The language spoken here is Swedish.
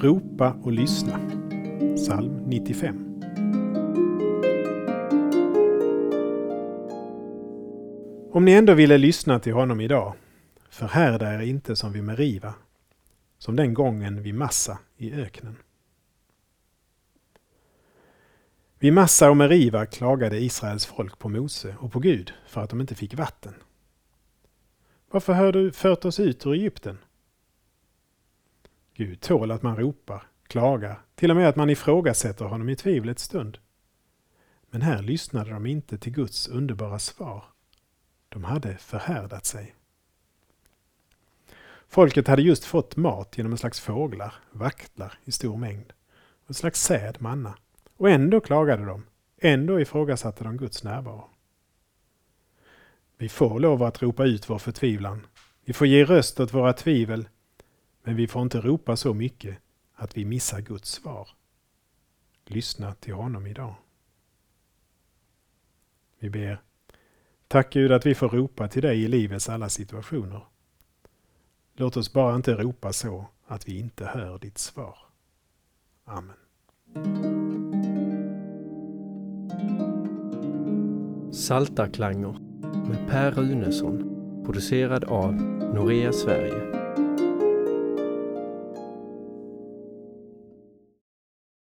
Ropa och lyssna. Psalm 95. Om ni ändå ville lyssna till honom idag, förhärda er inte som vid Meriva, som den gången vid Massa i öknen. Vid Massa och Meriva klagade Israels folk på Mose och på Gud för att de inte fick vatten. Varför har du fört oss ut ur Egypten? Gud tål att man ropar, klagar, till och med att man ifrågasätter honom i tvivlets stund. Men här lyssnade de inte till Guds underbara svar. De hade förhärdat sig. Folket hade just fått mat genom en slags fåglar, vaktlar i stor mängd, och en slags säd, manna. Och ändå klagade de, ändå ifrågasatte de Guds närvaro. Vi får lov att ropa ut vår förtvivlan. Vi får ge röst åt våra tvivel. Men vi får inte ropa så mycket att vi missar Guds svar. Lyssna till honom idag. Vi ber. Tack Gud att vi får ropa till dig i livets alla situationer. Låt oss bara inte ropa så att vi inte hör ditt svar. Amen. Saltarklanger med Per Runesson producerad av Norea Sverige